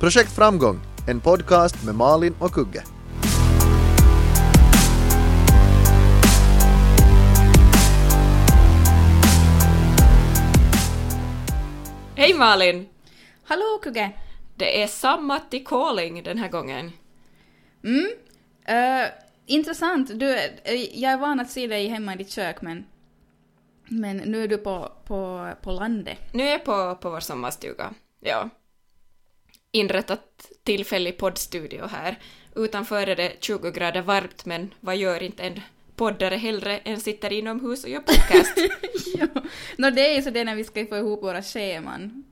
Projekt Framgång, en podcast med Malin och Kugge. Hej Malin! Hallå Kugge! Det är Sammatti calling den här gången. Mm. Uh, intressant. Du, eh, jag är van att se dig hemma i ditt kök men, men nu är du på, på, på landet. Nu är jag på, på vår sommarstuga. Ja. Inrättat tillfällig poddstudio här. Utanför är det 20 grader varmt men vad gör inte en poddare hellre än sitter inomhus och gör podcast? ja. no, det är ju så det när vi ska få ihop våra scheman.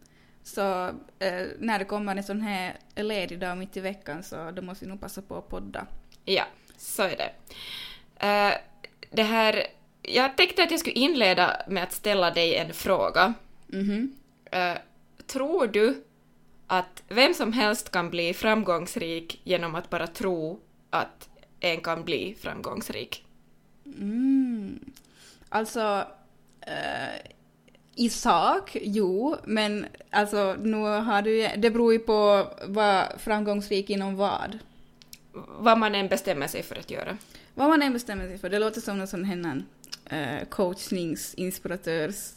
Så eh, när det kommer en sån här ledig dag mitt i veckan så då måste vi nog passa på att podda. Ja, så är det. Uh, det här... Jag tänkte att jag skulle inleda med att ställa dig en fråga. Mm -hmm. uh, tror du att vem som helst kan bli framgångsrik genom att bara tro att en kan bli framgångsrik? Mm. Alltså, uh, i sak, jo, men alltså nu har du det beror ju på vad framgångsrik inom vad. Vad man än bestämmer sig för att göra. Vad man än bestämmer sig för. Det låter som någon sån här uh, coachnings, inspiratörs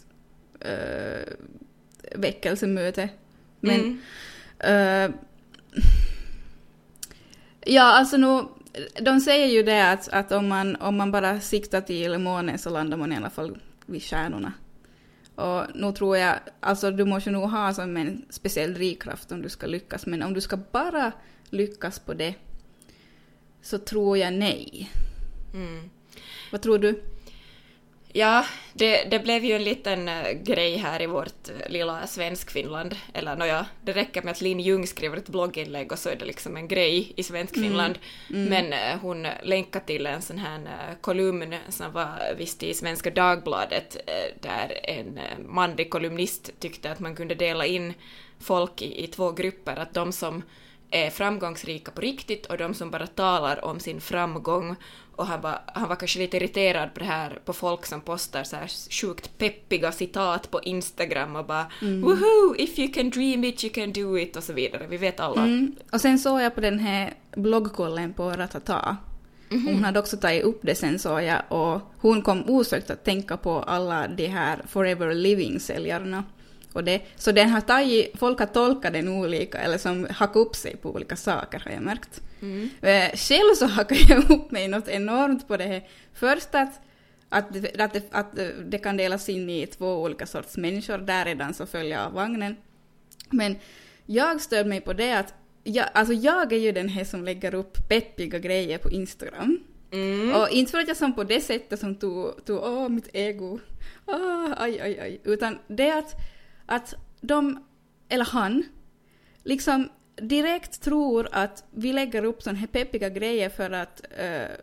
uh, väckelsemöte. Men mm. uh, ja, alltså nu, de säger ju det att, att om, man, om man bara siktar till månen så landar man i alla fall vid stjärnorna. Och nu tror jag, alltså du måste nog ha som en speciell drivkraft om du ska lyckas, men om du ska bara lyckas på det så tror jag nej. Mm. Vad tror du? Ja, det, det blev ju en liten uh, grej här i vårt uh, lilla Svenskfinland. Eller nåja, det räcker med att Linn Ljung skriver ett blogginlägg och så är det liksom en grej i Svenskfinland. Mm. Mm. Men uh, hon länkade till en sån här kolumn som var visst i Svenska Dagbladet där en manlig kolumnist tyckte att man kunde dela in folk i, i två grupper, att de som är framgångsrika på riktigt och de som bara talar om sin framgång och han var, han var kanske lite irriterad på det här på folk som postar så här sjukt peppiga citat på Instagram och bara mm. “Woohoo! If you can dream it you can do it” och så vidare. Vi vet alla. Mm. Och sen såg jag på den här bloggkollen på Ratata. Mm -hmm. Hon hade också tagit upp det sen såg jag och hon kom osökt att tänka på alla de här Forever Living-säljarna. Och det, så den har tagit, folk har tolkat den olika eller som hakat upp sig på olika saker har jag märkt. Mm. Eh, själv så hakar jag upp mig något enormt på det här. Först att, att, det, att, det, att det kan delas in i två olika sorts människor, där redan så följer av vagnen. Men jag stör mig på det att jag, alltså jag är ju den här som lägger upp peppiga grejer på Instagram. Mm. Och inte för att jag som på det sättet som tog, tog åh mitt ego, åh, aj, aj, aj, utan det att att de, eller han, liksom direkt tror att vi lägger upp sådana här peppiga grejer för att uh,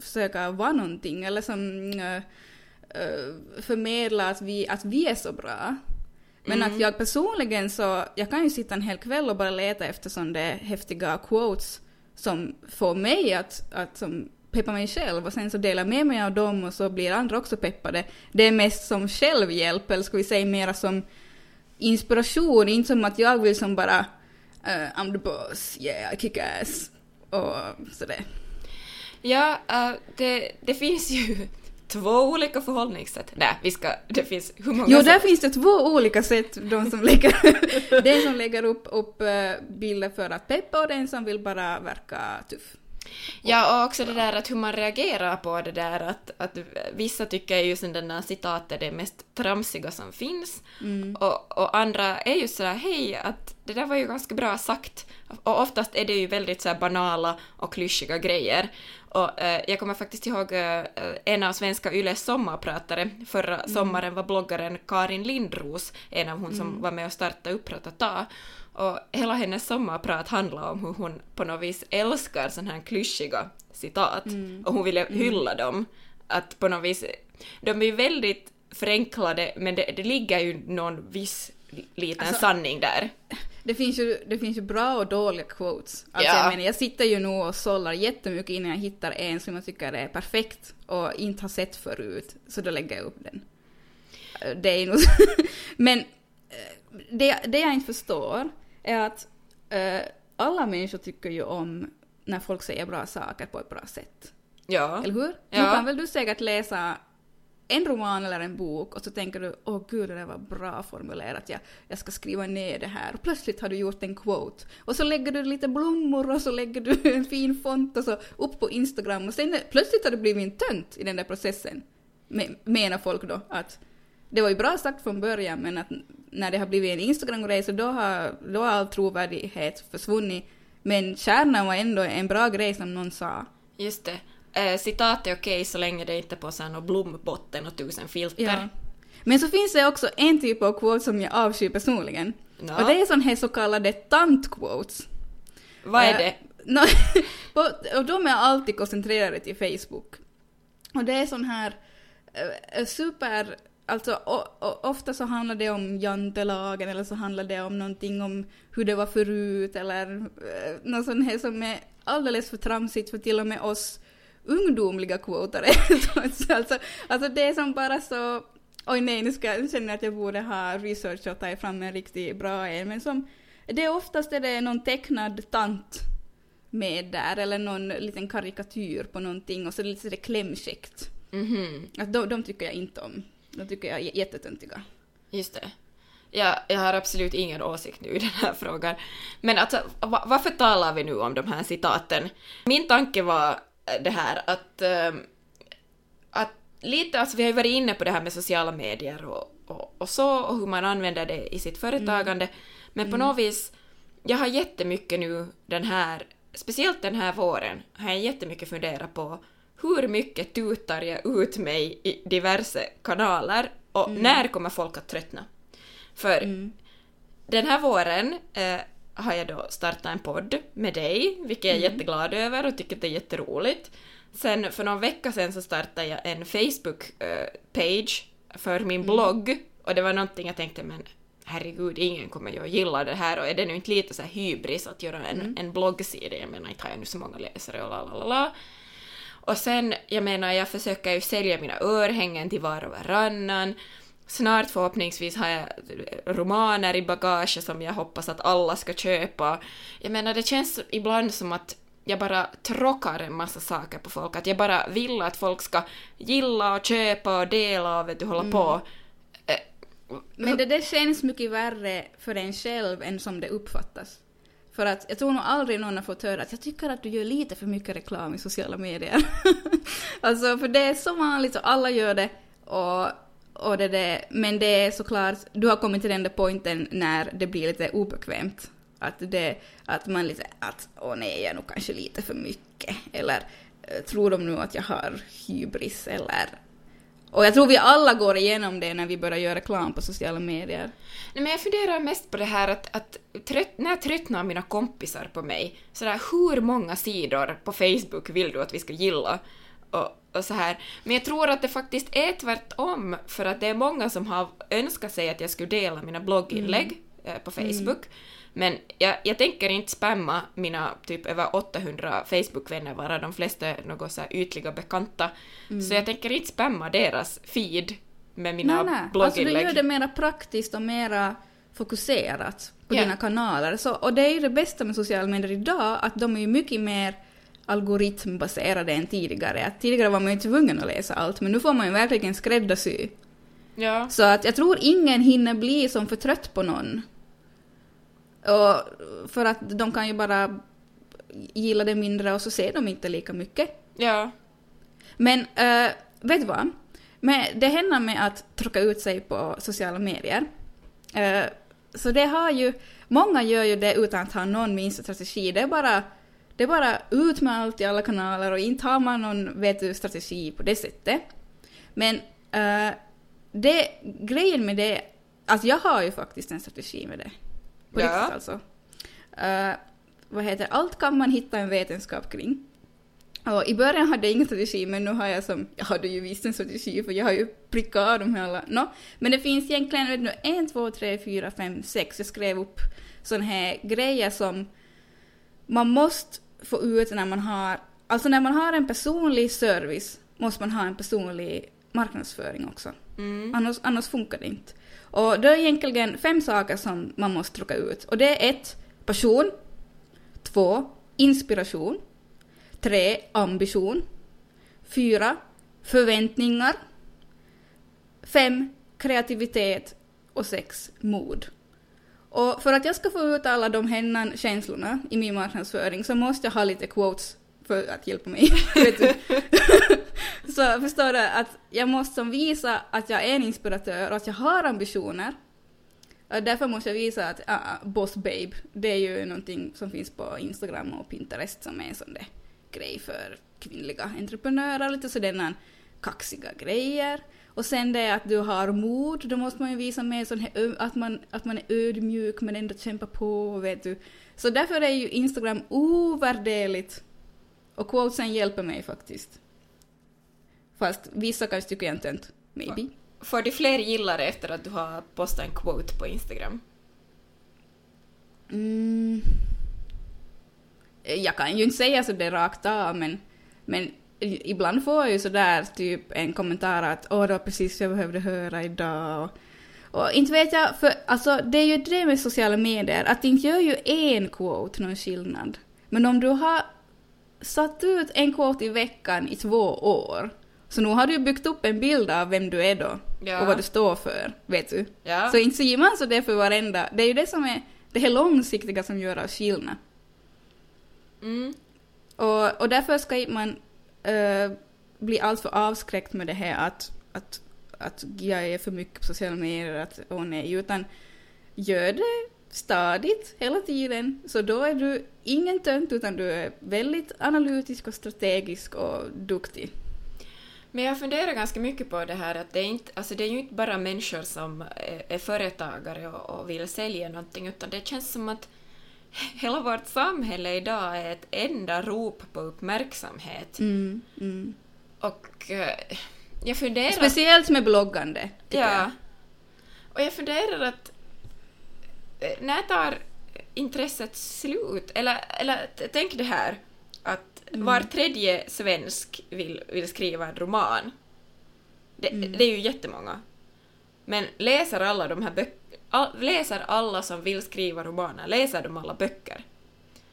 försöka vara någonting eller som uh, uh, förmedla att vi, att vi är så bra. Men mm. att jag personligen så, jag kan ju sitta en hel kväll och bara leta efter sådana häftiga quotes som får mig att, att som peppa mig själv och sen så delar med mig av dem och så blir andra också peppade. Det är mest som självhjälp, eller ska vi säga mera som inspiration, inte som att jag vill som bara uh, I'm the boss, yeah, I kick ass och sådär. Ja, uh, det, det finns ju två olika förhållningssätt. Nej, vi ska, det finns hur många Jo, där finns det två olika sätt. De som lägger, den som lägger upp, upp uh, bilder för att peppa och den som vill bara verka tuff. Ja, och också det där att hur man reagerar på det där att, att vissa tycker ju som den där citatet är det mest tramsiga som finns mm. och, och andra är ju sådär hej, att det där var ju ganska bra sagt. Och oftast är det ju väldigt så banala och klyschiga grejer. Och eh, jag kommer faktiskt ihåg eh, en av svenska Yles sommarpratare. Förra mm. sommaren var bloggaren Karin Lindros en av hon mm. som var med och startade upp Ratata. Och hela hennes sommarprat handlar om hur hon på något vis älskar sådana här klyschiga citat. Mm. Och hon ville mm. hylla dem. Att på något vis, de är väldigt förenklade men det, det ligger ju någon viss liten alltså, sanning där. Det finns, ju, det finns ju bra och dåliga quotes. Alltså ja. jag menar, jag sitter ju nu och sållar jättemycket innan jag hittar en som jag tycker är perfekt och inte har sett förut, så då lägger jag upp den. Det är nog... Men eh, det, det jag inte förstår är att eh, alla människor tycker ju om när folk säger bra saker på ett bra sätt. Ja. Eller hur? Ja. Nu kan väl du säkert läsa en roman eller en bok och så tänker du åh gud det där var bra formulerat, jag, jag ska skriva ner det här. Och plötsligt har du gjort en quote. Och så lägger du lite blommor och så lägger du en fin font och så upp på Instagram och sen plötsligt har du blivit en tönt i den där processen. Me- Menar folk då att det var ju bra sagt från början men att när det har blivit en Instagram-grej så då har, då har all trovärdighet försvunnit. Men kärnan var ändå en bra grej som någon sa. Just det. Eh, citat är okej så länge det inte är på så här någon blombotten och tusen filter. Ja. Men så finns det också en typ av quote som jag avskyr personligen. Ja. Och det är sån här så kallade tant-quotes. Vad är Eh, det? på- och de är alltid koncentrerade till Facebook. Och det är sån här eh, super... Alltså o, o, ofta så handlar det om jantelagen eller så handlar det om någonting om hur det var förut eller eh, något sånt här som är alldeles för tramsigt för till och med oss ungdomliga quotare. alltså, alltså det är som bara så... Oj nej, nu ska jag känner att jag borde ha research och ta fram en riktigt bra en. Men som, det är oftast är det någon tecknad tant med där eller någon liten karikatyr på någonting och så lite sådär klämkäckt. Mhm. Att de, de tycker jag inte om. De tycker jag är jättetöntiga. Just det. Ja, jag har absolut ingen åsikt nu i den här frågan. Men alltså, va- varför talar vi nu om de här citaten? Min tanke var eh, det här att, ehm, att lite, alltså vi har ju varit inne på det här med sociala medier och, och, och så, och hur man använder det i sitt företagande. Men på något vis, jag har jättemycket nu den här, speciellt den här våren, har jag jättemycket funderat på hur mycket tutar jag ut mig i diverse kanaler och när kommer folk att tröttna? För den här våren eh, har jag då startat en podd med dig, vilket jag är jätteglad över och tycker det är jätteroligt. Sen för någon vecka sedan så startade jag en Facebook-page för min blogg och det var någonting jag tänkte men herregud, ingen kommer ju att gilla det här och är det nu inte lite så hybris att göra en, en bloggsida? Jag menar, inte har jag nu så många läsare och la la la la. Och sen, jag menar, jag försöker ju sälja mina örhängen till var och varannan. Snart förhoppningsvis har jag romaner i bagage som jag hoppas att alla ska köpa. Jag menar, det känns ibland som att jag bara tråkar en massa saker på folk. Att jag bara vill att folk ska gilla och köpa och dela och vet du, hålla på. Eh, Men det där känns mycket värre för en själv än som det uppfattas. För att jag tror nog aldrig någon har fått höra att jag tycker att du gör lite för mycket reklam i sociala medier. alltså för det är så vanligt och alla gör det. Och, och det det, men det är såklart, du har kommit till den där pointen när det blir lite obekvämt. Att, det, att man lite, att åh nej, jag är nog kanske lite för mycket. Eller tror de nu att jag har hybris eller och jag tror vi alla går igenom det när vi börjar göra reklam på sociala medier. Nej, men jag funderar mest på det här att, att trött, när tröttnar mina kompisar på mig? Sådär, hur många sidor på Facebook vill du att vi ska gilla? Och, och så här. Men jag tror att det faktiskt är tvärtom, för att det är många som har önskat sig att jag skulle dela mina blogginlägg eh, på Facebook. Men jag, jag tänker inte spamma mina typ över 800 Facebook-vänner, varav de flesta är något så ytliga bekanta. Så jag tänker inte spamma deras feed med mina nej, nej. Alltså du blogginlägg. gör det mera praktiskt och mera fokuserat på Ja. dina kanaler. Så, och det är ju det bästa med sociala medier idag, att de är ju mycket mer algoritmbaserade än tidigare. Att tidigare var man ju tvungen att läsa allt, men nu får man ju verkligen skräddarsy. Ja. Så att jag tror ingen hinner bli som för trött på någon. Och för att de kan ju bara gilla det mindre och så ser de inte lika mycket. Ja. Men äh, vet du vad? Men det händer med att trycka ut sig på sociala medier. Eh, så det har ju, många gör ju det utan att ha någon minsta strategi. Det är bara, det är bara ut med allt i alla kanaler och inte har man någon vet du, strategi på det sättet. Men eh, det, grejen med det, alltså jag har ju faktiskt en strategi med det. På Ja. riktigt alltså. Eh, vad heter allt kan man hitta en vetenskap kring. Och I början hade jag ingen strategi, men nu har jag som, jag hade ju visst en strategi för jag har ju prickat av dem alla. No, men det finns egentligen, vet du, en, två, tre, fyra, fem, sex, jag skrev upp sådana här grejer som man måste få ut när man har, alltså när man har en personlig service måste man ha en personlig marknadsföring också. Mm. Annars, annars funkar det inte. Och det är egentligen fem saker som man måste trycka ut. Och det är ett, passion. 2. Inspiration. 3. Ambition. 4. Förväntningar. 5. Kreativitet. Och 6. Mod. Och för att jag ska få ut alla de hennan känslorna i min marknadsföring så måste jag ha lite quotes för att hjälpa mig. så förstår du att jag måste visa att jag är en inspiratör och att jag har ambitioner. Och därför måste jag visa att uh, Boss Babe, det är ju någonting som finns på Instagram och Pinterest som är en sån där grej för kvinnliga entreprenörer, lite sådana kaxiga grejer. Och sen det att du har mod, då måste man ju visa med sån här, att, man, att man är ödmjuk men ändå kämpar på, vet du. Så därför är ju Instagram ovärderligt. Och quotesen hjälper mig faktiskt. Fast vissa kanske tycker jag är en tönt. Maybe. Får du fler gillare efter att du har postat en quote på Instagram? Mm. Jag kan ju inte säga så det rakt av, men, men ibland får jag ju sådär typ en kommentar att åh, det var precis vad jag behövde höra idag. Och, och inte vet jag, för alltså det är ju det med sociala medier, att det inte gör ju en quote någon skillnad. Men om du har satt ut en quote i veckan i två år, så nu har du byggt upp en bild av vem du är då Ja. och vad du står för, vet du. Ja. Så inte säger man så det för varenda, det är ju det som är det här långsiktiga som gör oss skillnad. Mm. Och, och därför ska man eh, bli alltför avskräckt med det här att, att, att jag är för mycket på sociala medier, att åh nej, utan gör det stadigt hela tiden, så då är du ingen tönt utan du är väldigt analytisk och strategisk och duktig. Men jag funderar ganska mycket på det här att det är, inte, alltså det är ju inte bara människor som är, företagare och, och vill sälja någonting, utan det känns som att hela vårt samhälle idag är ett enda rop på uppmärksamhet. Mm, mm. Och eh, jag funderar... Speciellt med bloggande, Ja. jag. Och jag funderar att när tar intresset slut? Eller, eller tänk det här att Mm. var tredje svensk vill, vill skriva en roman. Det, Mm. det är ju jättemånga. Men läser alla de här böckerna, all, läser alla som vill skriva romaner, läser de alla böcker?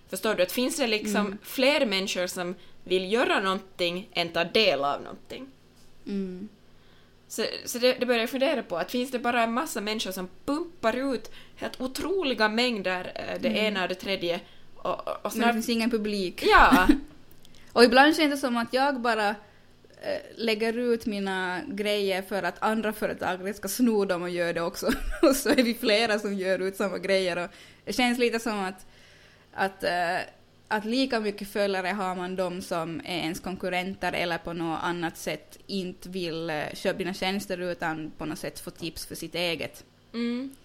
Förstår du? Att finns det liksom Mm. fler människor som vill göra någonting än ta del av någonting? Mm. Så, så det, det börjar jag fundera på, att finns det bara en massa människor som pumpar ut helt otroliga mängder eh, det ena och det tredje och, och, Men det finns ingen publik. Ja, Och ibland känns det som att jag bara eh, lägger ut mina grejer för att andra företag ska sno dem och göra det också. och så är vi flera som gör ut samma grejer. Och det känns lite som att, att, eh, att lika mycket följare har man de som är ens konkurrenter eller på något annat sätt inte vill köpa dina tjänster utan på något sätt få tips för sitt eget. mm,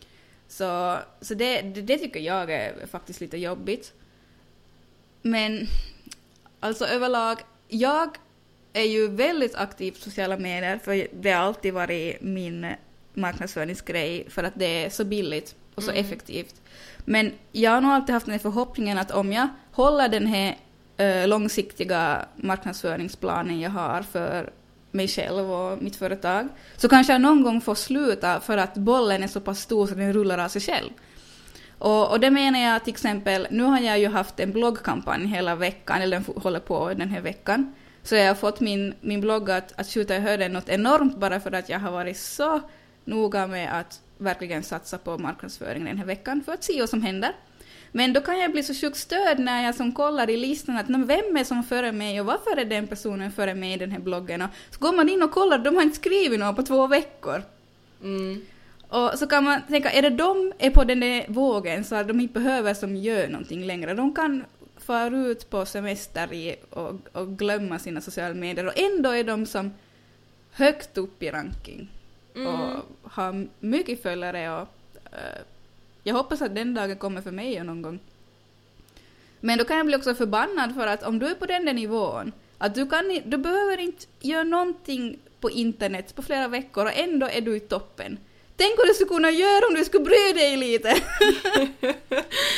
Så, så det, det, det tycker jag är faktiskt lite jobbigt. Men alltså överlag, jag är ju väldigt aktiv på sociala medier för det har alltid varit min marknadsföringsgrej för att det är så billigt och så Mm. effektivt. Men jag har nog alltid haft den här förhoppningen att om jag håller den här eh, långsiktiga marknadsföringsplanen jag har för mig själv och mitt företag, så kanske jag någon gång får sluta för att bollen är så pass stor så den rullar av sig själv. Och, och det menar jag till exempel, nu har jag ju haft en bloggkampanj hela veckan, eller den håller på den här veckan. Så jag har fått min, min blogg att, att skjuta i höjden något enormt bara för att jag har varit så noga med att verkligen satsa på marknadsföring den här veckan för att se vad som händer. Men då kan jag bli så sjukt störd när jag som kollar i listan att "Nå, vem är som före mig och varför är den personen före mig i den här bloggen? Och så går man in och kollar, de har inte skrivit något på två veckor. mm, Och så kan man tänka, är det de är på den där vågen så att de inte behöver som gör någonting längre. De kan fara ut på semester i, och, och glömma sina sociala medier och ändå är de som högt upp i ranking mm. och har mycket följare och eh, jag hoppas att den dagen kommer för mig någon gång. Men då kan jag bli också förbannad för att om du är på den där nivån, att du, kan, du behöver inte göra någonting på internet på flera veckor och ändå är du i toppen. Tänk vad du skulle kunna göra om du skulle bry dig lite!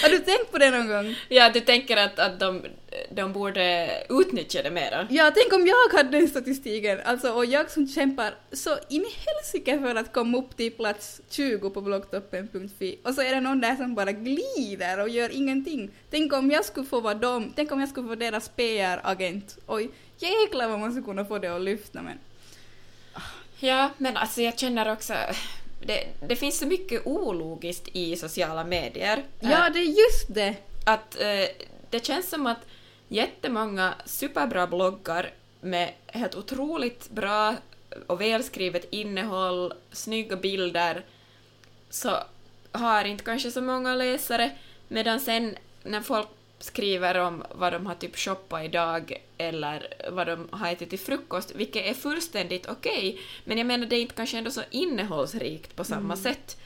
Har du tänkt på det någon gång? Ja, du tänker att, att de, de borde utnyttja det mera. Ja, tänk om jag hade den statistiken, alltså, och jag som kämpar så in i helsike för att komma upp till plats 20 på bloggtoppen.fi och så är det någon där som bara glider och gör ingenting. Tänk om jag skulle få vara dem, tänk om jag skulle få deras PR-agent. Oj, jäklar vad man skulle kunna få det att lyfta men... Ja, men alltså jag känner också... Det, det finns så mycket ologiskt i sociala medier. Ja, Eh, det är just det! att eh, det känns som att jättemånga superbra bloggar med helt otroligt bra och välskrivet innehåll, snygga bilder, så har inte kanske så många läsare, medan sen när folk skriver om vad de har typ shoppat idag eller vad de har ätit till frukost, vilket är fullständigt okej, men jag menar det är inte kanske ändå så innehållsrikt på samma sätt.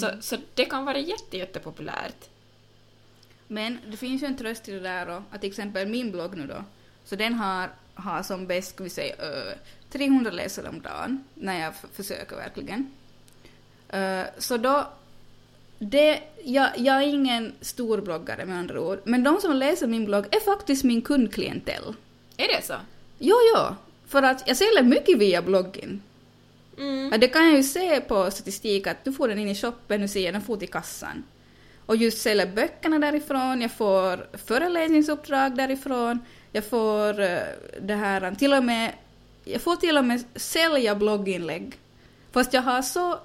Så, så det kan vara jätte, jättepopulärt. Men det finns ju en tröst i det där då, att till exempel min blogg nu då, så den har, har som bäst, ska vi säga, ö, 300 läsare om dagen, när jag försöker verkligen. Så då, det, jag, jag är ingen stor bloggare med andra ord, men de som läser min blogg är faktiskt min kundklientell. Är det så? Jo, jo, för att jag säljer mycket via bloggen. Mm. Det kan jag ju se på statistik att nu får den in i shoppen, nu ser den får till kassan. Och just säljer böckerna därifrån, jag får föreläsningsuppdrag därifrån, jag får eh, det här, till och med, jag får till och med sälja blogginlägg. Fast jag har så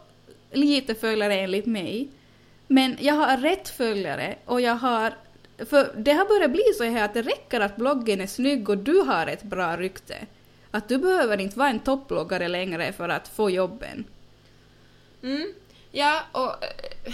lite följare enligt mig. Men jag har rätt följare och jag har, för det har börjat bli så här att det räcker att bloggen är snygg och du har ett bra rykte. Att du behöver inte vara en toppbloggare längre för att få jobben. Mm. Ja, och eh,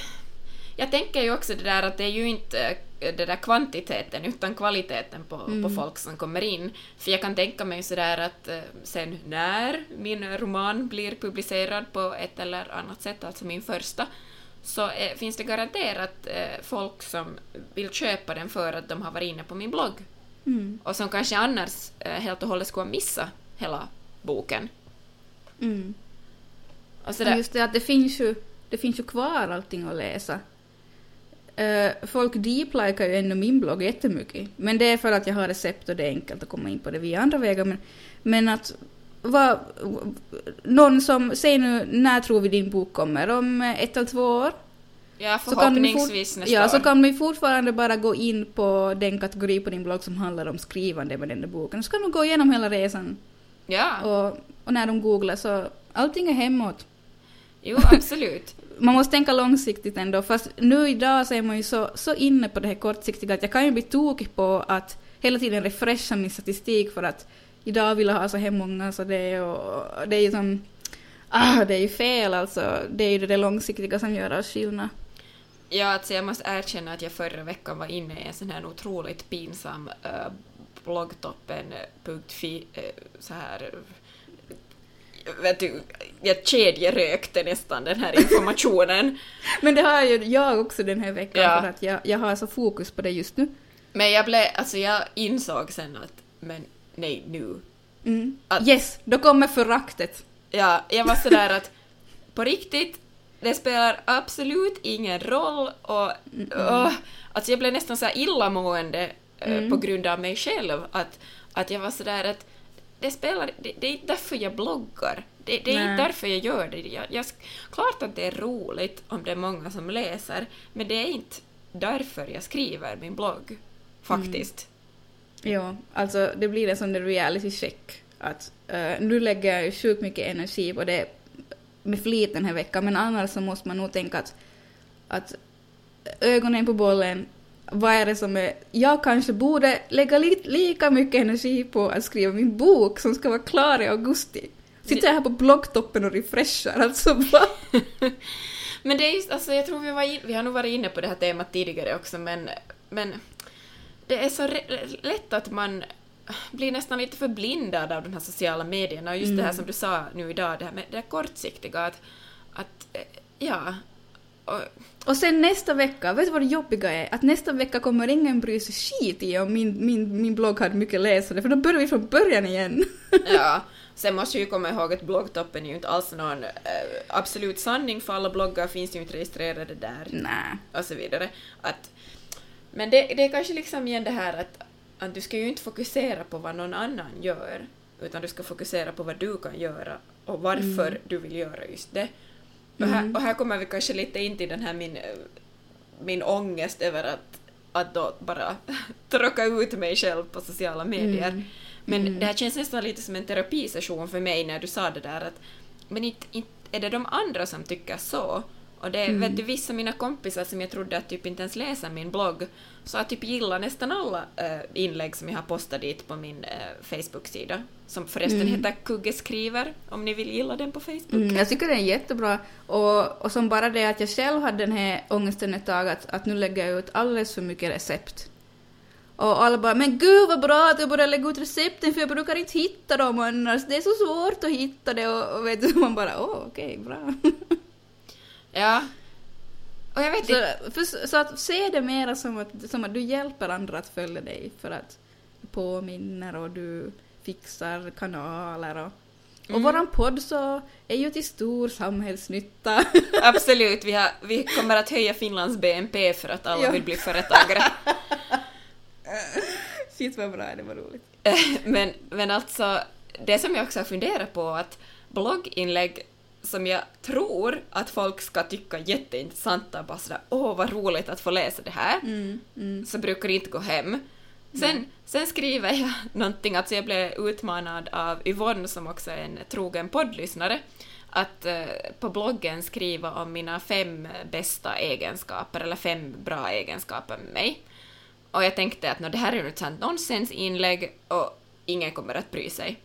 jag tänker ju också det där att det är ju inte eh, det där kvantiteten utan kvaliteten på, på folk som kommer in. För jag kan tänka mig sådär att eh, sen när min roman blir publicerad på ett eller annat sätt, alltså min första, så eh, finns det garanterat eh, folk som vill köpa den för att de har varit inne på min blogg. Mm. Och som kanske annars eh, helt och hållet skulle ha missat hela boken. Mm. Och sådär, just det att det finns ju, det finns ju kvar allting att läsa. Uh, folk deeplikar ju ännu min blogg jättemycket. Men det är för att jag har recept och det är enkelt att komma in på det via andra vägar. Men, men att vad, någon som, säg nu, när tror vi din bok kommer? Om ett eller två år? ja, Så förhoppningsvis nästa ja, så år. kan vi fortfarande bara gå in på den kategori på din blogg som handlar om skrivande med den där boken. Så kan du gå igenom hela resan. Ja, Och, och när de googlar så allting är hemåt. jo absolut. man måste tänka långsiktigt ändå, fast nu idag så är man ju så, så inne på det här kortsiktiga att jag kan ju bli tokig på att hela tiden refresha min statistik för att idag vill jag ha så här många så det och det är ju som ah, det är ju fel alltså. Det är ju det långsiktiga som gör all skillnad. Ja, alltså jag måste erkänna att jag förra veckan var inne i en sån här otroligt pinsam uh, bloggtoppen.fi uh, så här vet du, jag kedjerökte nästan den här informationen. Men det har ju jag också den här veckan Ja. för att jag, jag har så fokus på det just nu. Men jag blev, alltså jag insåg sen att, men nej nu. Mm. Att- Yes, då kommer föraktet. Ja, jag var sådär att på riktigt, det spelar absolut ingen roll och åh, alltså jag blev nästan så här illamående eh, på grund av mig själv att, att jag var sådär att det spelar, det, det är inte därför jag bloggar. Det, det är Nej. inte därför jag gör det. Jag, jag, klart att det är roligt om det är många som läser, men det är inte därför jag skriver min blogg. Faktiskt. Ja, alltså det blir en sån där reality check. Att eh, uh, nu lägger jag ju sjukt mycket energi på det med flit den här veckan, men annars så måste man nog tänka att, att ögonen på bollen, vad är det som är... Jag kanske borde lägga li, lika mycket energi på att skriva min bok som ska vara klar i augusti. Sitter jag här på bloggtoppen och refreshar, alltså va? Men det är just, alltså jag tror vi var in, vi har nog varit inne på det här temat tidigare också, men, men det är så lätt att man blir nästan lite förblindad av de här sociala medierna och just det här som du sa nu idag, det här med det här kortsiktiga att, att eh, ja, och, Och sen nästa vecka, vet du vad det jobbiga är? Att nästa vecka kommer ingen bry sig skit i om min, min, min blogg hade mycket läsare, för då börjar vi från början igen. ja. Sen måste vi ju komma ihåg att bloggtoppen är ju inte alls någon eh, absolut sanning, för alla bloggar finns ju inte registrerade där. Nej. och så vidare. Att, men det, det är kanske liksom igen det här att, att du ska ju inte fokusera på vad någon annan gör, utan du ska fokusera på vad du kan göra och varför Mm. du vill göra just det. Och, här, och här kommer vi kanske lite in till den här min, min ångest över att, att då bara tråka ut mig själv på sociala medier. Mm. Men Mm. det här känns nästan lite som en terapisession för mig när du sa det där att men inte, inte är det de andra som tycker så. Och det Mm. vet du, vissa mina kompisar som jag trodde att typ inte ens läser min blogg, så har typ gillat nästan alla eh, inlägg som jag har postat dit på min eh, Facebook-sida. Som förresten Mm. heter Kugge skriver, om ni vill gilla den på Facebook. Mm, jag tycker den är jättebra. Och, och som bara det att jag själv hade den här ångesten ett tag att, att nu lägger jag ut alldeles för mycket recept. Och alla bara ”men gud vad bra att jag börjar lägga ut recepten för jag brukar inte hitta dem annars, det är så svårt att hitta det” och, och vet du, man bara ”åh okej, bra”. Ja. Och jag vet inte... Så, för, så att se det mera som att, som att du hjälper andra att följa dig för att du påminner och du fixar kanaler och och Mm. våran podd så är ju till stor samhällsnytta. Absolut, vi, har, vi kommer att höja Finlands BNP för att alla Ja. vill bli företagare. Shit vad bra, det var roligt. Men, men alltså, det som jag också har funderat på att blogginlägg som jag tror att folk ska tycka jätteintressanta, bara sådär åh vad roligt att få läsa det här, Mm, mm. så brukar det inte gå hem. Sen, sen skriver jag någonting, alltså jag blev utmanad av Yvonne som också är en trogen poddlyssnare, att eh, på bloggen skriva om mina fem bästa egenskaper, eller fem bra egenskaper med mig. Och jag tänkte att "Nå, det här är ju ett sant nonsensinlägg och ingen kommer att bry sig.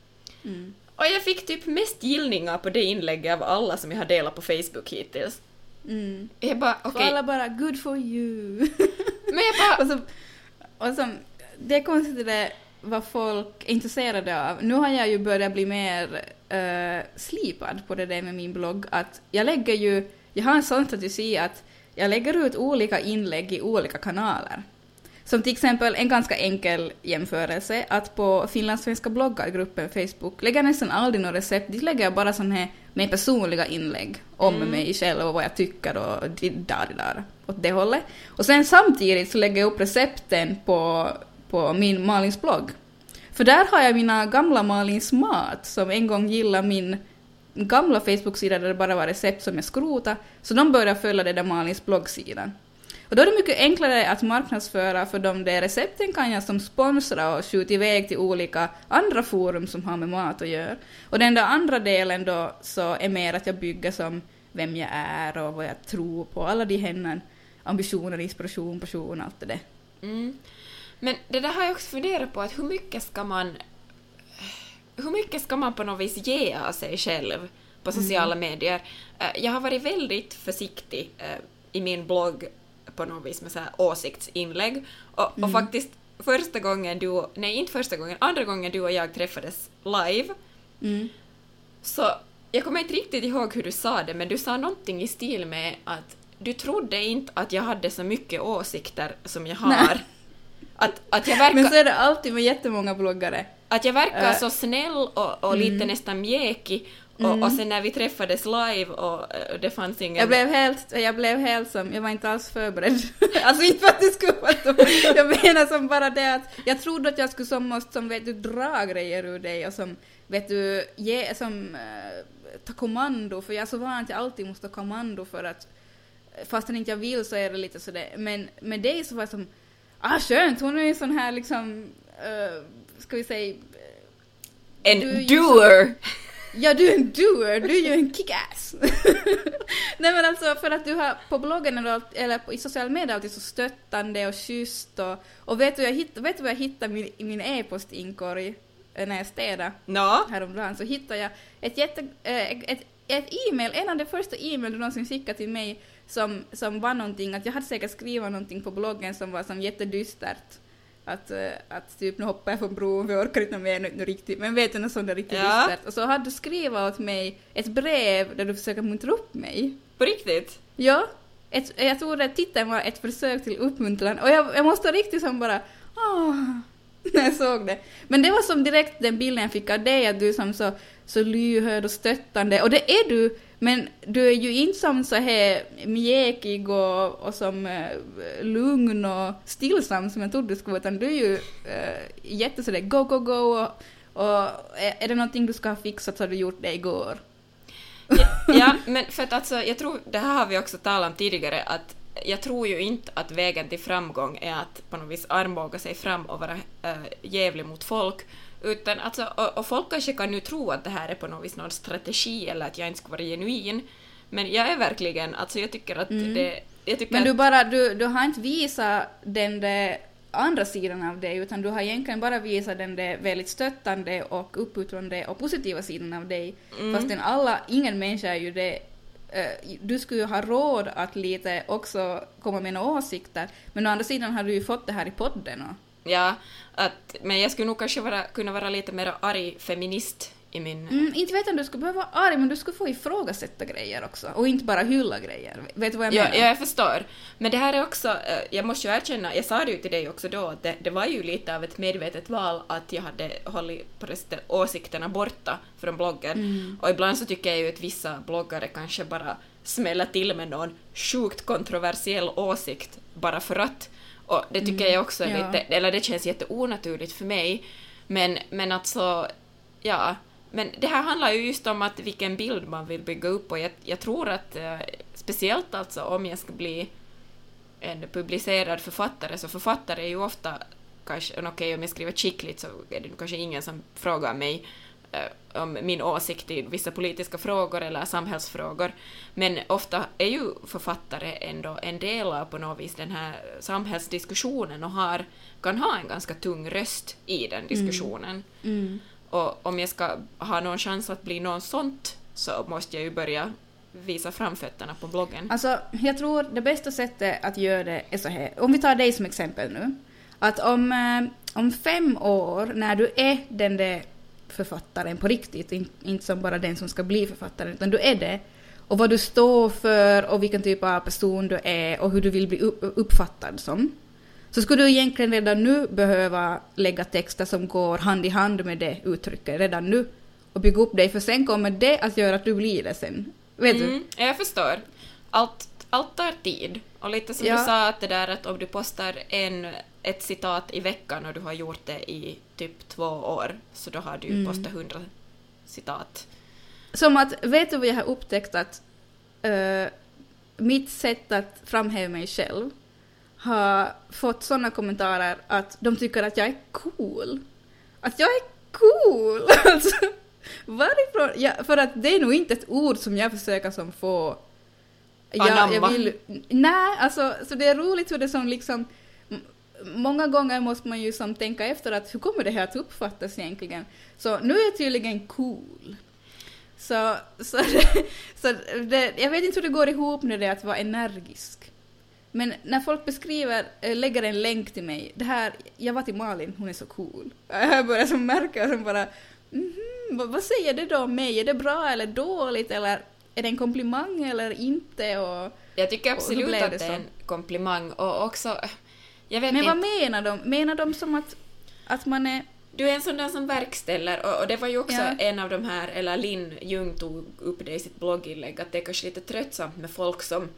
Mm. Och jag fick typ mest gillningar på det inlägget av alla som jag har delat på Facebook hittills. Mm. Jag bara, okej, alla bara “good for you”. men jag bara, och så, och så, det är konstigt det vad folk är intresserade av. Nu har jag ju börjat bli mer uh, slipad på det där med min blogg. Att jag lägger ju, jag har en sån strategi att jag lägger ut olika inlägg i olika kanaler. Som till exempel en ganska enkel jämförelse, att på finlandssvenska bloggargruppen Facebook lägger jag nästan aldrig några recept, dit lägger jag bara sån här med personliga inlägg om Mm. mig själv och vad jag tycker och där, där, åt det hållet. Och sen samtidigt så lägger jag upp recepten på, på min Malins blogg. För där har jag mina gamla Malins mat som en gång gillade min gamla Facebook-sida där det bara var recept som jag skrotade, så de började följa den där Malins bloggsida. Och då är det mycket enklare att marknadsföra för de där recepten kan jag som sponsra och skjuta iväg till olika andra forum som har med mat att göra. Och den där andra delen då så är mer att jag bygger som vem jag är och vad jag tror på, alla de här ambitioner, inspiration, passion, allt det där. Mm. Men det där har jag också funderat på, att hur mycket ska man... Hur mycket ska man på något vis ge av sig själv på sociala medier? Eh, Jag har varit väldigt försiktig eh, i min blogg på något vis med så åsiktsinlägg. Och, och faktiskt första gången du... Nej, inte första gången, andra gången du och jag träffades live, Mm. så jag kommer inte riktigt ihåg hur du sa det, men du sa någonting i stil med att du trodde inte att jag hade så mycket åsikter som jag har. Nej. Att, att jag verkar... Men så är det alltid med jättemånga bloggare. Att jag verkar Äh. så snäll och, och lite nästan mjäkig och, och sen när vi träffades live och eh, det fanns ingen... Jag blev helt, jag blev helt som, jag var inte alls förberedd. alltså inte för att det skulle vara så. Jag menar som bara det att jag trodde att jag skulle som måste som vet du dra grejer ur dig och som vet du ge som eh, ta kommando för jag är så van att jag alltid måste ta kommando för att fastän inte jag vill så är det lite sådär men med dig så var det som ah skönt hon är ju sån här liksom uh, ska vi säga en doer! Ja, du är en doer, du är ju en kickass. Nej men alltså för att du har på bloggen eller, eller på, i sociala medier alltid så stöttande och schysst och, och vet du, jag hitt, vet du vad jag hittade min, min e-postinkorg eh, när jag städade Nå? häromdagen så hittade jag ett jätte, eh, ett, ett e-mail, en av de första e-mail du någonsin skickade till mig som, som var någonting, att jag hade säkert skrivit någonting på bloggen som var som jättedystert. Att, eh, att typ nu hoppar jag från bron jag orkar inte mer nu, nu riktigt, men vet du något sånt där riktigt Ja. dystert. Och så hade du skrivit åt mig ett brev där du försöker muntra upp mig. På riktigt? Ja, ett, jag tror att titeln var ett försök till uppmuntran och jag, jag måste riktigt som bara åh, när jag såg det. Men det var som direkt den bilden jag fick av dig, att du är som så, så lyhörd och stöttande och det är du men du är ju inte som så här mjäkig och, och som eh, lugn och stillsam som jag trodde du skulle vara, utan du är ju eh, jätte sådär go, go, go och, och är, är det någonting du ska ha fixat så har du gjort det igår. ja, men för att alltså, jag tror, det här har vi också talat om tidigare, att jag tror ju inte att vägen till framgång är att på något vis armbåga sig fram och vara äh, jävlig mot folk, utan alltså, och, och, folk kanske kan nu tro att det här är på något vis någon strategi eller att jag inte ska vara genuin, men jag är verkligen, alltså jag tycker att mm. det... Jag tycker men du att, bara, du, du har inte visat den där andra sidan av det, utan du har egentligen bara visat den där väldigt stöttande och uppmuntrande och positiva sidan av dig. Mm. Fastän alla, ingen människa är ju det uh, du skulle ju ha råd att lite också komma med några åsikter, men å andra sidan har du ju fått det här i podden. Och... Ja, att, men jag skulle nog kanske vara, kunna vara lite mer arg feminist i min... Mm, inte vet om du skulle behöva vara arg, men du skulle få ifrågasätta grejer också. Och inte bara hylla grejer. Vet du vad jag ja, menar? Ja, jag förstår. Men det här är också, eh, jag måste ju erkänna, jag sa det ju till dig också då, att det, det var ju lite av ett medvetet val att jag hade hållit på åsikterna borta från bloggen. Mm. Och ibland så tycker jag ju att vissa bloggare kanske bara smäller till med någon sjukt kontroversiell åsikt bara för att. Och det tycker mm. jag också är ja. lite, eller det känns jätteonaturligt för mig. Men, men alltså, ja, men det här handlar ju just om att vilken bild man vill bygga upp och jag, jag tror att eh, speciellt alltså om jag ska bli en publicerad författare, så författare är ju ofta kanske, okej okay, om jag skriver skickligt så är det kanske ingen som frågar mig om min åsikt i vissa politiska frågor eller samhällsfrågor, men ofta är ju författare ändå en del av på något vis den här samhällsdiskussionen och har, kan ha en ganska tung röst i den diskussionen. Mm. Mm. Och om jag ska ha någon chans att bli någon sånt så måste jag ju börja visa framfötterna på bloggen. Alltså, jag tror det bästa sättet att göra det är så här. Om vi tar dig som exempel nu. Att om, eh, om fem år, när du är den där författaren på riktigt, inte som bara den som ska bli författare, utan du är det, och vad du står för och vilken typ av person du är och hur du vill bli uppfattad som så skulle du egentligen redan nu behöva lägga texter som går hand i hand med det uttrycket redan nu och bygga upp dig, för sen kommer det att göra att du blir det sen. Vet mm, du? Jag förstår. Allt, allt tar tid. Och lite som ja. du sa, att det där att om du postar en, ett citat i veckan och du har gjort det i typ två år, så då har du ju mm. postat hundra citat. Som att, vet du vad jag har upptäckt att uh, mitt sätt att framhäva mig själv har fått sådana kommentarer att de tycker att jag är cool. Att jag är cool! Alltså, varifrån? Ja, för att det är nog inte ett ord som jag försöker som få... Jag, jag vill, nej, alltså så det är roligt hur det som liksom... Många gånger måste man ju som tänka efter att hur kommer det här att uppfattas egentligen? Så nu är jag tydligen cool. Så, så, det, så det, jag vet inte hur det går ihop med det att vara energisk. Men när folk beskriver, äh, lägger en länk till mig, det här, jag var till Malin, hon är så cool. Jag börjar som märka som bara, mm -hmm, vad, vad, säger det då om mig? Är det bra eller dåligt eller är det en komplimang eller inte? Och, jag tycker absolut att det är en komplimang och också, jag vet Men inte. vad menar de? Menar de som att, att man är du är en sån där som verkställer och, och det var ju också ja. en av de här, eller Linn Ljung tog upp det i sitt blogginlägg, att det är kanske lite tröttsamt med folk som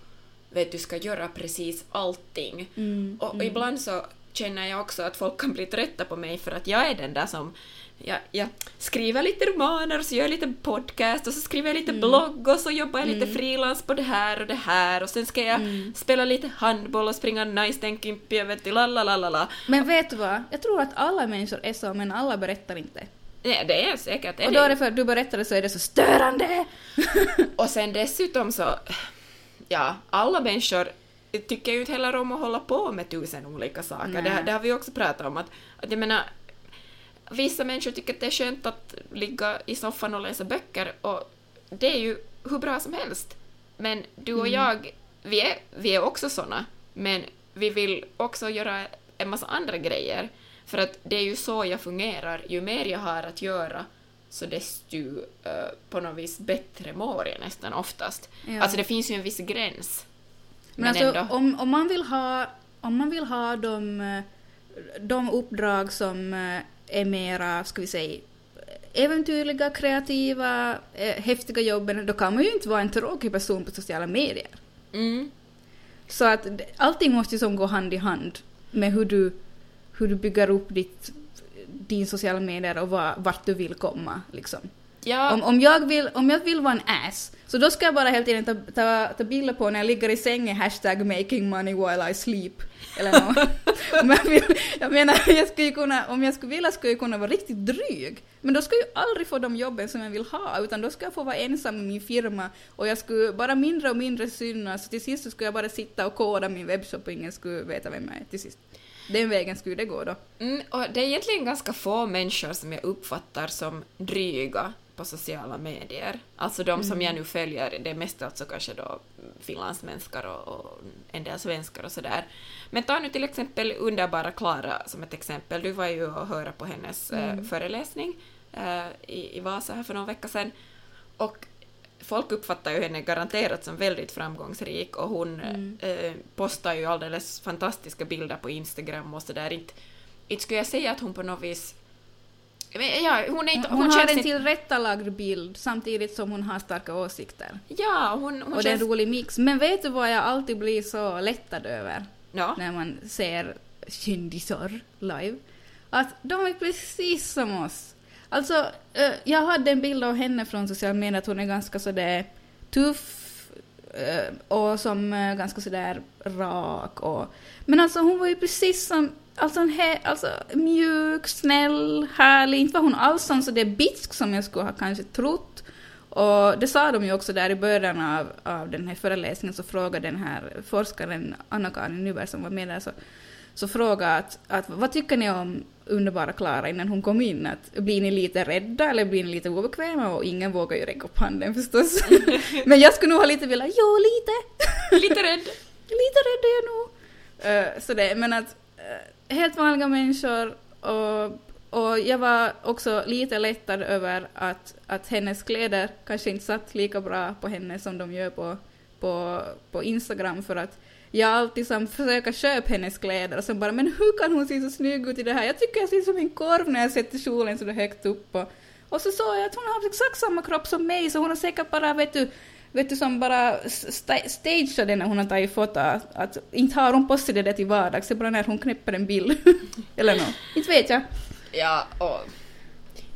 vet du ska göra precis allting. Mm, och, och mm. ibland så känner jag också att folk kan bli trötta på mig för att jag är den där som jag, jag skriver lite romaner och så gör jag lite podcast och så skriver jag lite mm. blogg och så jobbar jag lite mm. frilans på det här och det här och sen ska jag mm. spela lite handboll och springa nice tänkimpia vet du la Men vet du vad? Jag tror att alla människor är så men alla berättar inte. Nej, det är säkert. Och då är det för att du berättar det så är det så störande! och sen dessutom så ja, alla människor tycker ju inte heller om att hålla på med tusen olika saker. Det, det, har vi också pratat om. Att, att jag menar, vissa människor tycker att det är skönt att ligga i soffan och läsa böcker och det är ju hur bra som helst. Men du och mm. jag, vi är, vi är också såna, men vi vill också göra en massa andra grejer. För att det är ju så jag fungerar. Ju mer jag har att göra, så desto uh, på något vis bättre mår jag nästan oftast. Ja. Alltså det finns ju en viss gräns. Men, men alltså ändå. Om, om, man vill ha, om man vill ha de, de uppdrag som eh, är mera, ska vi säga, äventyrliga, kreativa, eh, häftiga jobben, då kan man ju inte vara en tråkig person på sociala medier. Mm. Så att allting måste ju som gå hand i hand med hur du, hur du bygger upp ditt, din sociala medier och va- vart du vill komma. Liksom. Ja, Om, om, jag vill, om jag vill vara en ass, så då ska jag bara hela tiden ta, ta, ta bilder på när jag ligger i sängen, hashtag making money while I sleep. Eller om jag, vill, jag menar, jag skulle kunna, om jag skulle vilja skulle jag kunna vara riktigt dryg. Men då skulle jag ju aldrig få de jobben som jag vill ha, utan då skulle jag få vara ensam i min firma och jag skulle bara mindre och mindre synas, så till sist så skulle jag bara sitta och koda min webbshop och ingen skulle veta vem jag är till sist. Den vägen skulle det gå då. mm, och det är egentligen ganska få människor som jag uppfattar som dryga på sociala medier. Alltså de som jag nu följer, det är mest alltså kanske då finlandssvenskar och, och en del svenskar och sådär. Men ta nu till exempel underbara Klara som ett exempel. Du var ju och hörde på hennes eh, föreläsning eh, i, i Vasa här för någon vecka sedan. Och folk uppfattar ju henne garanterat som väldigt framgångsrik och hon eh, postar ju alldeles fantastiska bilder på Instagram och sådär. Inte, inte skulle jag säga att hon på något vis... Ja, hon inte... Hon, har känns en tillrättalagd bild samtidigt som hon har starka åsikter. Ja, hon, hon och det är en känns... rolig mix. Men vet du vad jag alltid blir så lättad över Ja. när man ser kändisar live? Att de är precis som oss. Alltså, eh, jag hade en bild av henne från sociala medier att hon är ganska sådär tuff eh, och som eh, ganska sådär rak och... Men alltså hon var ju precis som... Alltså, en he, alltså mjuk, snäll, härlig. Inte var hon alls sån så det är bitsk som jag skulle ha kanske trott. Och det sa de ju också där i början av, av den här föreläsningen så frågade den här forskaren Anna-Karin Nyberg som var med där så, så frågade att, att vad tycker ni om underbara Klara innan hon kom in? Att, blir ni lite rädda eller blir ni lite obekväma? Och ingen vågar ju räcka upp handen förstås. Men jag skulle nog ha lite velat, jo lite. Lite rädd. lite rädd är jag nog. Uh, så det, men att Eh, helt vanliga människor och, och jag var också lite lättad över att, att hennes kläder kanske inte satt lika bra på henne som de gör på, på, på Instagram för att jag alltid som försöker köpa hennes kläder och så bara men hur kan hon se så snygg ut i det här? Jag tycker jag ser ut som en korv när jag sätter kjolen så högt upp och, och så såg jag att hon har exakt samma kropp som mig så hon har säkert bara vet du vet du, som bara sta- stageade när hon har tagit foto, att, inte har hon på sig det där till vardags, det är bara när hon knäpper en bild. Eller något. Inte vet jag. Ja, och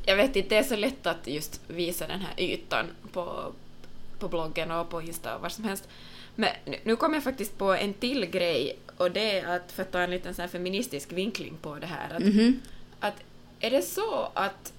jag vet inte, det är så lätt att just visa den här ytan på, på bloggen och på Insta och var som helst. Men nu- kom jag faktiskt på en till grej och det är att, för att ta en liten sån här feministisk vinkling på det här, att, Mhm. att är det så att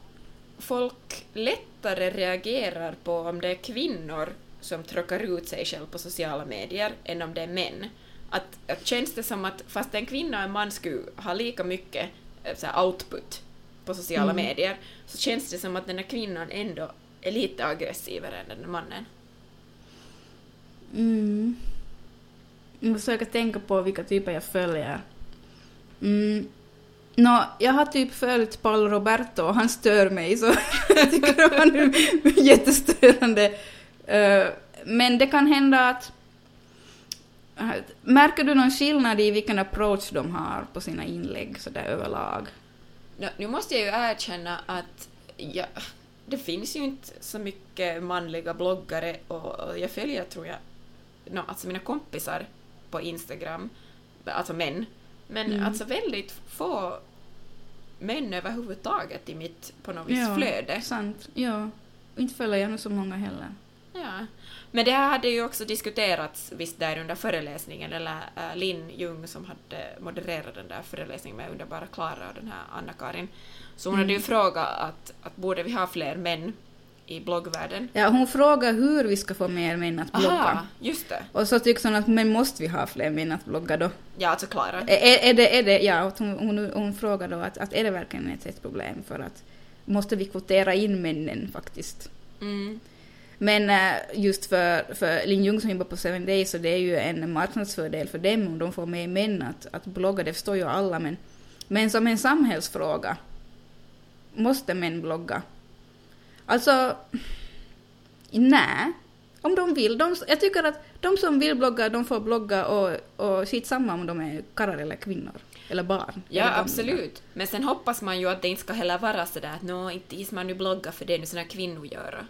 folk lättare reagerar på om det är kvinnor som tråkar ut sig själv på sociala medier än om det är män? Att, att känns det som att fast en kvinna och en man skulle ha lika mycket eh, så här, output på sociala Mm. medier så känns det som att den här kvinnan ändå är lite aggressivare än den här mannen. Mm. Jag försöker tänka på vilka typer jag följer. Mm. Nå, jag har typ följt Paolo Roberto och han stör mig så jag tycker han är jättestörande. Eh, men det kan hända att... Märker du någon skillnad i vilken approach de har på sina inlägg sådär överlag? Nå, nu måste jag ju erkänna att ja, det finns ju inte så mycket manliga bloggare och, och jag följer, tror jag, no, alltså mina kompisar på Instagram, alltså män, men Mm. alltså väldigt få män överhuvudtaget i mitt, på något vis, Ja. flöde. Sant, ja. Inte följer jag nog så många heller. Ja. Men det här hade ju också diskuterats visst där under föreläsningen, eller äh, Linn Ljung som hade modererat den där föreläsningen med underbara Klara och den här Anna-Karin. Så hon hade ju Mm. frågat att, att borde vi ha fler män i bloggvärlden? Ja, hon frågar hur vi ska få mer män att blogga. Aha, just det. Och så tycks hon att men måste vi ha fler män att blogga då? Ja, alltså Klara. Är, är, det, är det, ja, hon, hon, hon frågar då att, att är det verkligen ett, ett problem för att måste vi kvotera in männen faktiskt? Mm. Men eh, just för, för Lin Jung som jobbar på Seven Days så det är ju en marknadsfördel för dem om de får med män att, att blogga, det förstår ju alla men, men som en samhällsfråga måste män blogga. Alltså, nej. Om de vill. De, jag tycker att de som vill blogga, de får blogga och, och skitsamma om de är karlar eller kvinnor. Eller barn. Ja, eller absolut. Men sen hoppas man ju att det inte ska heller vara sådär att nå, inte is man nu blogga för det är nu sådana kvinnor göra.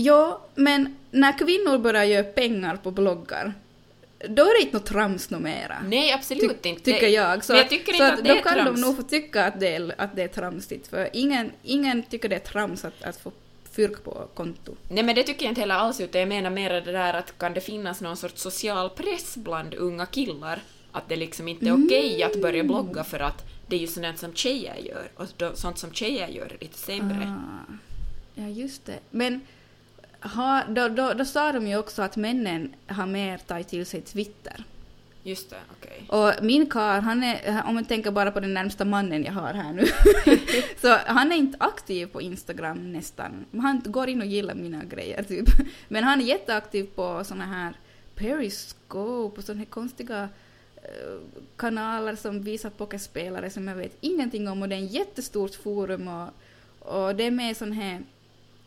Ja, men när kvinnor börjar göra pengar på bloggar, då är det inte något trams nå mera. Nej, absolut Ty- inte. Tycker jag. Så, jag tycker så inte att att då kan trams. de nog få tycka att det är, att det är tramsigt, för ingen, ingen tycker det är trams att, att få fyrk på konto. Nej men det tycker jag inte heller alls utan jag menar mer det där att kan det finnas någon sorts social press bland unga killar att det liksom inte är okej att börja blogga för att det är ju sånt som tjejer gör och sånt som tjejer gör är lite sämre. Ah, ja, just det. Men ha, då, då, då sa de ju också att männen har mer tagit till sig Twitter. Just det, okej. Och min karl, han är, om man tänker bara på den närmsta mannen jag har här nu, så han är inte aktiv på Instagram nästan. Han går in och gillar mina grejer typ. Men han är jätteaktiv på såna här Periscope och såna här konstiga eh, kanaler som visar pokerspelare som jag vet ingenting om och det är en jättestort forum och, och det är med sån här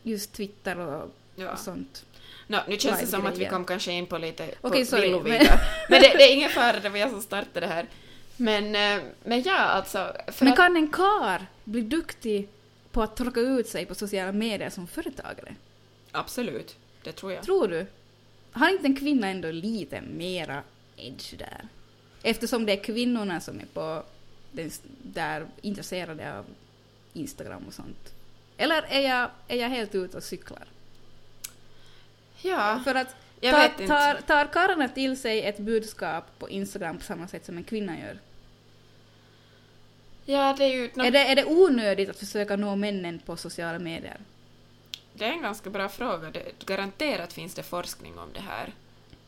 just Twitter och, Ja. och sånt. Nå, nu känns det som att vi kom kanske in på lite på Okej, sorry, villovägar. Men det, det är ingen fara, det var jag som startade det här. Men, eh, men ja, alltså... Men kan en kar bli duktig på att tråka ut sig på sociala medier som företagare? Absolut, det tror jag. Tror du? Har inte en kvinna ändå lite mera edge där? Eftersom det är kvinnorna som är på den, där intresserade av Instagram och sånt. Eller är jag, är jag helt ute och cyklar? Ja, För att jag tar, inte. tar, tar karlarna till sig ett budskap på Instagram på samma sätt som en kvinna gör? Ja, det är ju... nå- Är, det, är det onödigt att försöka nå männen på sociala medier? Det är en ganska bra fråga. Det, garanterat finns det forskning om det här.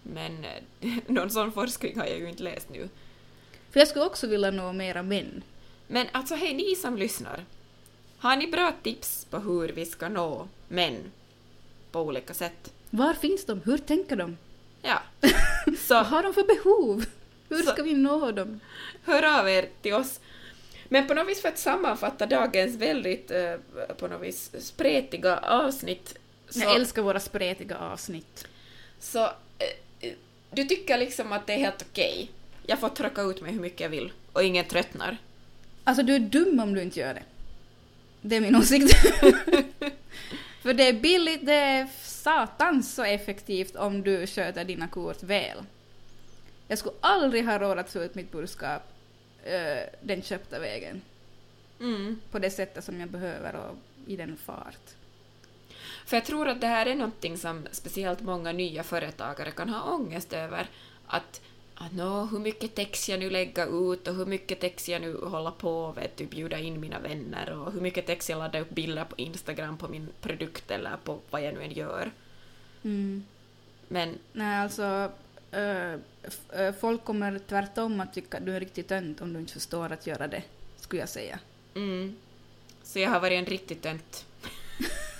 Men eh, någon sån forskning har jag ju inte läst nu. För jag skulle också vilja nå mera män. Men alltså hej ni som lyssnar. Har ni bra tips på hur vi ska nå män på olika sätt? Var finns de? Hur tänker de? Ja. Vad Så har de för behov? Hur Så- ska vi nå dem? hör av er till oss. Men på något vis för att sammanfatta dagens väldigt eh, på något vis spretiga avsnitt så, Jag älskar våra spretiga avsnitt. så eh, du tycker liksom att det är helt okej. Jag får trycka ut mig hur mycket jag vill och ingen tröttnar. Alltså du är dum om du inte gör det. Det är min åsikt. För det är billigt, det är satans så effektivt om du sköter dina kort väl. Jag skulle aldrig ha råd att få ut mitt budskap eh, den köpta vägen. Mm. På det sättet som jag behöver och i den fart. För jag tror att det här är någonting som speciellt många nya företagare kan ha ångest över. Att, att nå, hur mycket text jag nu lägga ut och hur mycket text jag nu hålla på vet du, bjuda in mina vänner och hur mycket text jag laddar upp bilder på Instagram på min produkt eller på vad jag nu än gör. Mm. Men Nej, alltså eh, folk kommer tvärtom att tycka att du är riktigt tönt om du inte förstår att göra det, skulle jag säga. mm, så jag har varit en riktig tönt.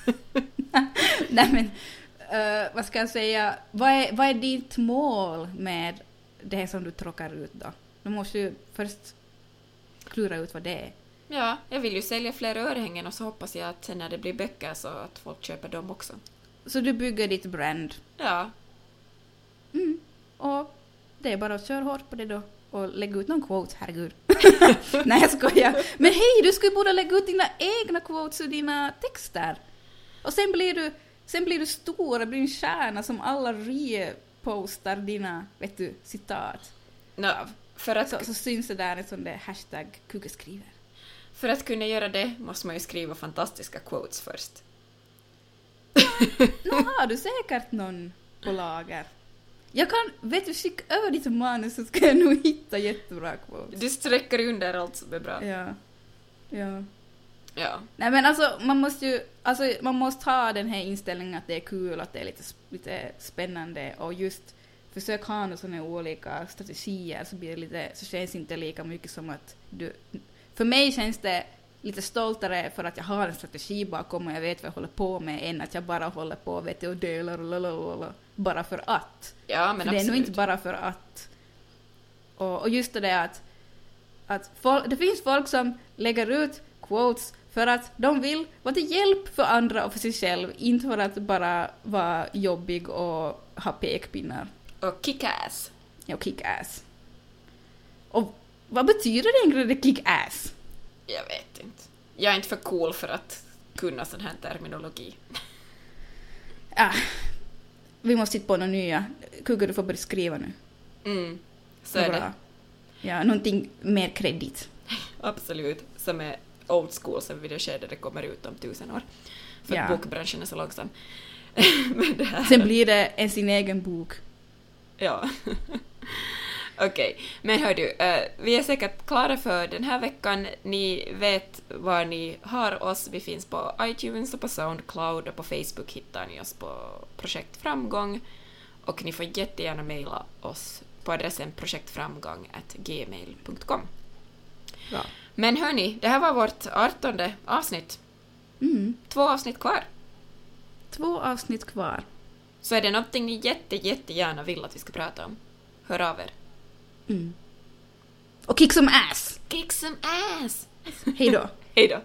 Nej men, eh, vad ska jag säga, vad är, vad är ditt mål med det som du tråkar ut då? Du måste ju först klura ut vad det är. Ja, jag vill ju sälja fler örhängen och så hoppas jag att sen när det blir böcker så att folk köper dem också. Så du bygger ditt brand. Ja, Mm. Och det är bara att köra hårt på det då. Och lägga ut någon quote, herregud. Nej jag skojar. Men hej, du skulle borde lägga ut dina egna quotes och dina texter. Och sen blir du, sen blir du stor och blir en stjärna som alla repostar dina, vet du, citat. no, för att Så, så syns det där en sån där hashtag kuggeskriver. För att kunna göra det måste man ju skriva fantastiska quotes först. Nå har du säkert någon på lager. Jag kan, vet du, skicka över ditt manus så ska jag nog hitta jättebra quotes. Du sträcker under allt som är bra. Ja. Ja. Ja. Nej men alltså man måste ju, alltså man måste ha den här inställningen att det är kul, att det är lite, lite spännande och just försök ha några sådana olika strategier så blir det lite, så känns det inte lika mycket som att du, för mig känns det lite stoltare för att jag har en strategi bakom och jag vet vad jag håller på med än att jag bara håller på vet du, och delar och lalalala, bara för att. Ja, men för det är nog absolut. inte bara för att. Och, och just det där att, att folk, det finns folk som lägger ut quotes för att de vill vara till hjälp för andra och för sig själv, inte för att bara vara jobbig och ha pekpinnar. Och kick-ass. Ja, kick-ass. Och vad betyder det egentligen det kick-ass? Jag vet inte. Jag är inte för cool för att kunna sån här terminologi. Ah, vi måste hitta på några nya. Kugga, du får börja skriva nu. Mm, så är det. Ja, någonting mer kredit. Absolut. Som är old school sen vid det skede det kommer ut om tusen år. För Ja. att bokbranschen är så långsam. Sen blir det en sin egen bok. Ja. Okej, men hör du, eh, vi är säkert klara för den här veckan. Ni vet var ni har oss. Vi finns på iTunes och på Soundcloud och på Facebook hittar ni oss på Projekt Framgång. Och ni får jättegärna mejla oss på adressen projektframgång.gmail.com. Bra. Men hörni, det här var vårt artonde avsnitt. Mm. Två avsnitt kvar. Två avsnitt kvar. Så är det någonting ni jätte, jättegärna vill att vi ska prata om, hör av er. Mm. Och kick some ass! Kick some ass! Hej då! Hej då!